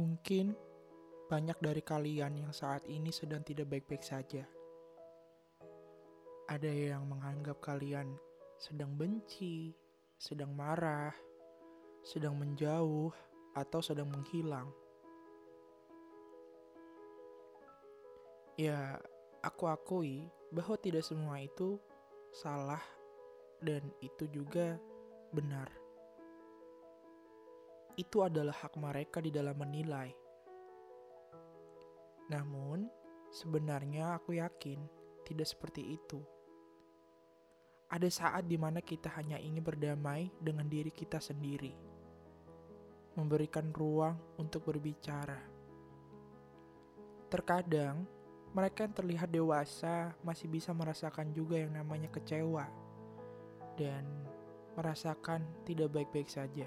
Mungkin banyak dari kalian yang saat ini sedang tidak baik-baik saja. Ada yang menganggap kalian sedang benci, sedang marah, sedang menjauh, atau sedang menghilang. Ya, aku akui bahwa tidak semua itu salah dan itu juga benar itu adalah hak mereka di dalam menilai. Namun, sebenarnya aku yakin tidak seperti itu. Ada saat di mana kita hanya ingin berdamai dengan diri kita sendiri, memberikan ruang untuk berbicara. Terkadang, mereka yang terlihat dewasa masih bisa merasakan juga yang namanya kecewa dan merasakan tidak baik-baik saja.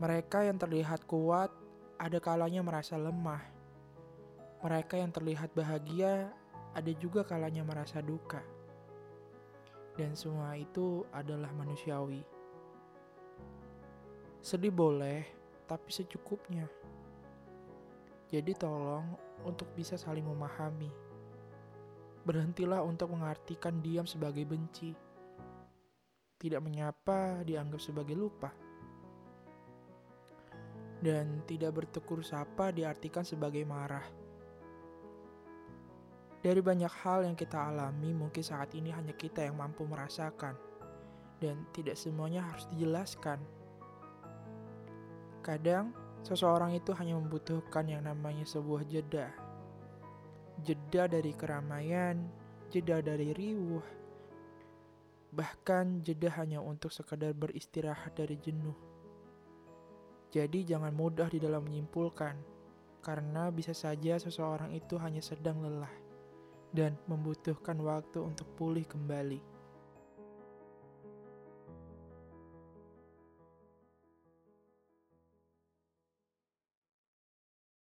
Mereka yang terlihat kuat, ada kalanya merasa lemah. Mereka yang terlihat bahagia, ada juga kalanya merasa duka. Dan semua itu adalah manusiawi. Sedih boleh, tapi secukupnya. Jadi tolong untuk bisa saling memahami. Berhentilah untuk mengartikan diam sebagai benci. Tidak menyapa dianggap sebagai lupa dan tidak bertekur sapa diartikan sebagai marah. Dari banyak hal yang kita alami, mungkin saat ini hanya kita yang mampu merasakan, dan tidak semuanya harus dijelaskan. Kadang, seseorang itu hanya membutuhkan yang namanya sebuah jeda. Jeda dari keramaian, jeda dari riuh, bahkan jeda hanya untuk sekadar beristirahat dari jenuh. Jadi jangan mudah di dalam menyimpulkan, karena bisa saja seseorang itu hanya sedang lelah dan membutuhkan waktu untuk pulih kembali.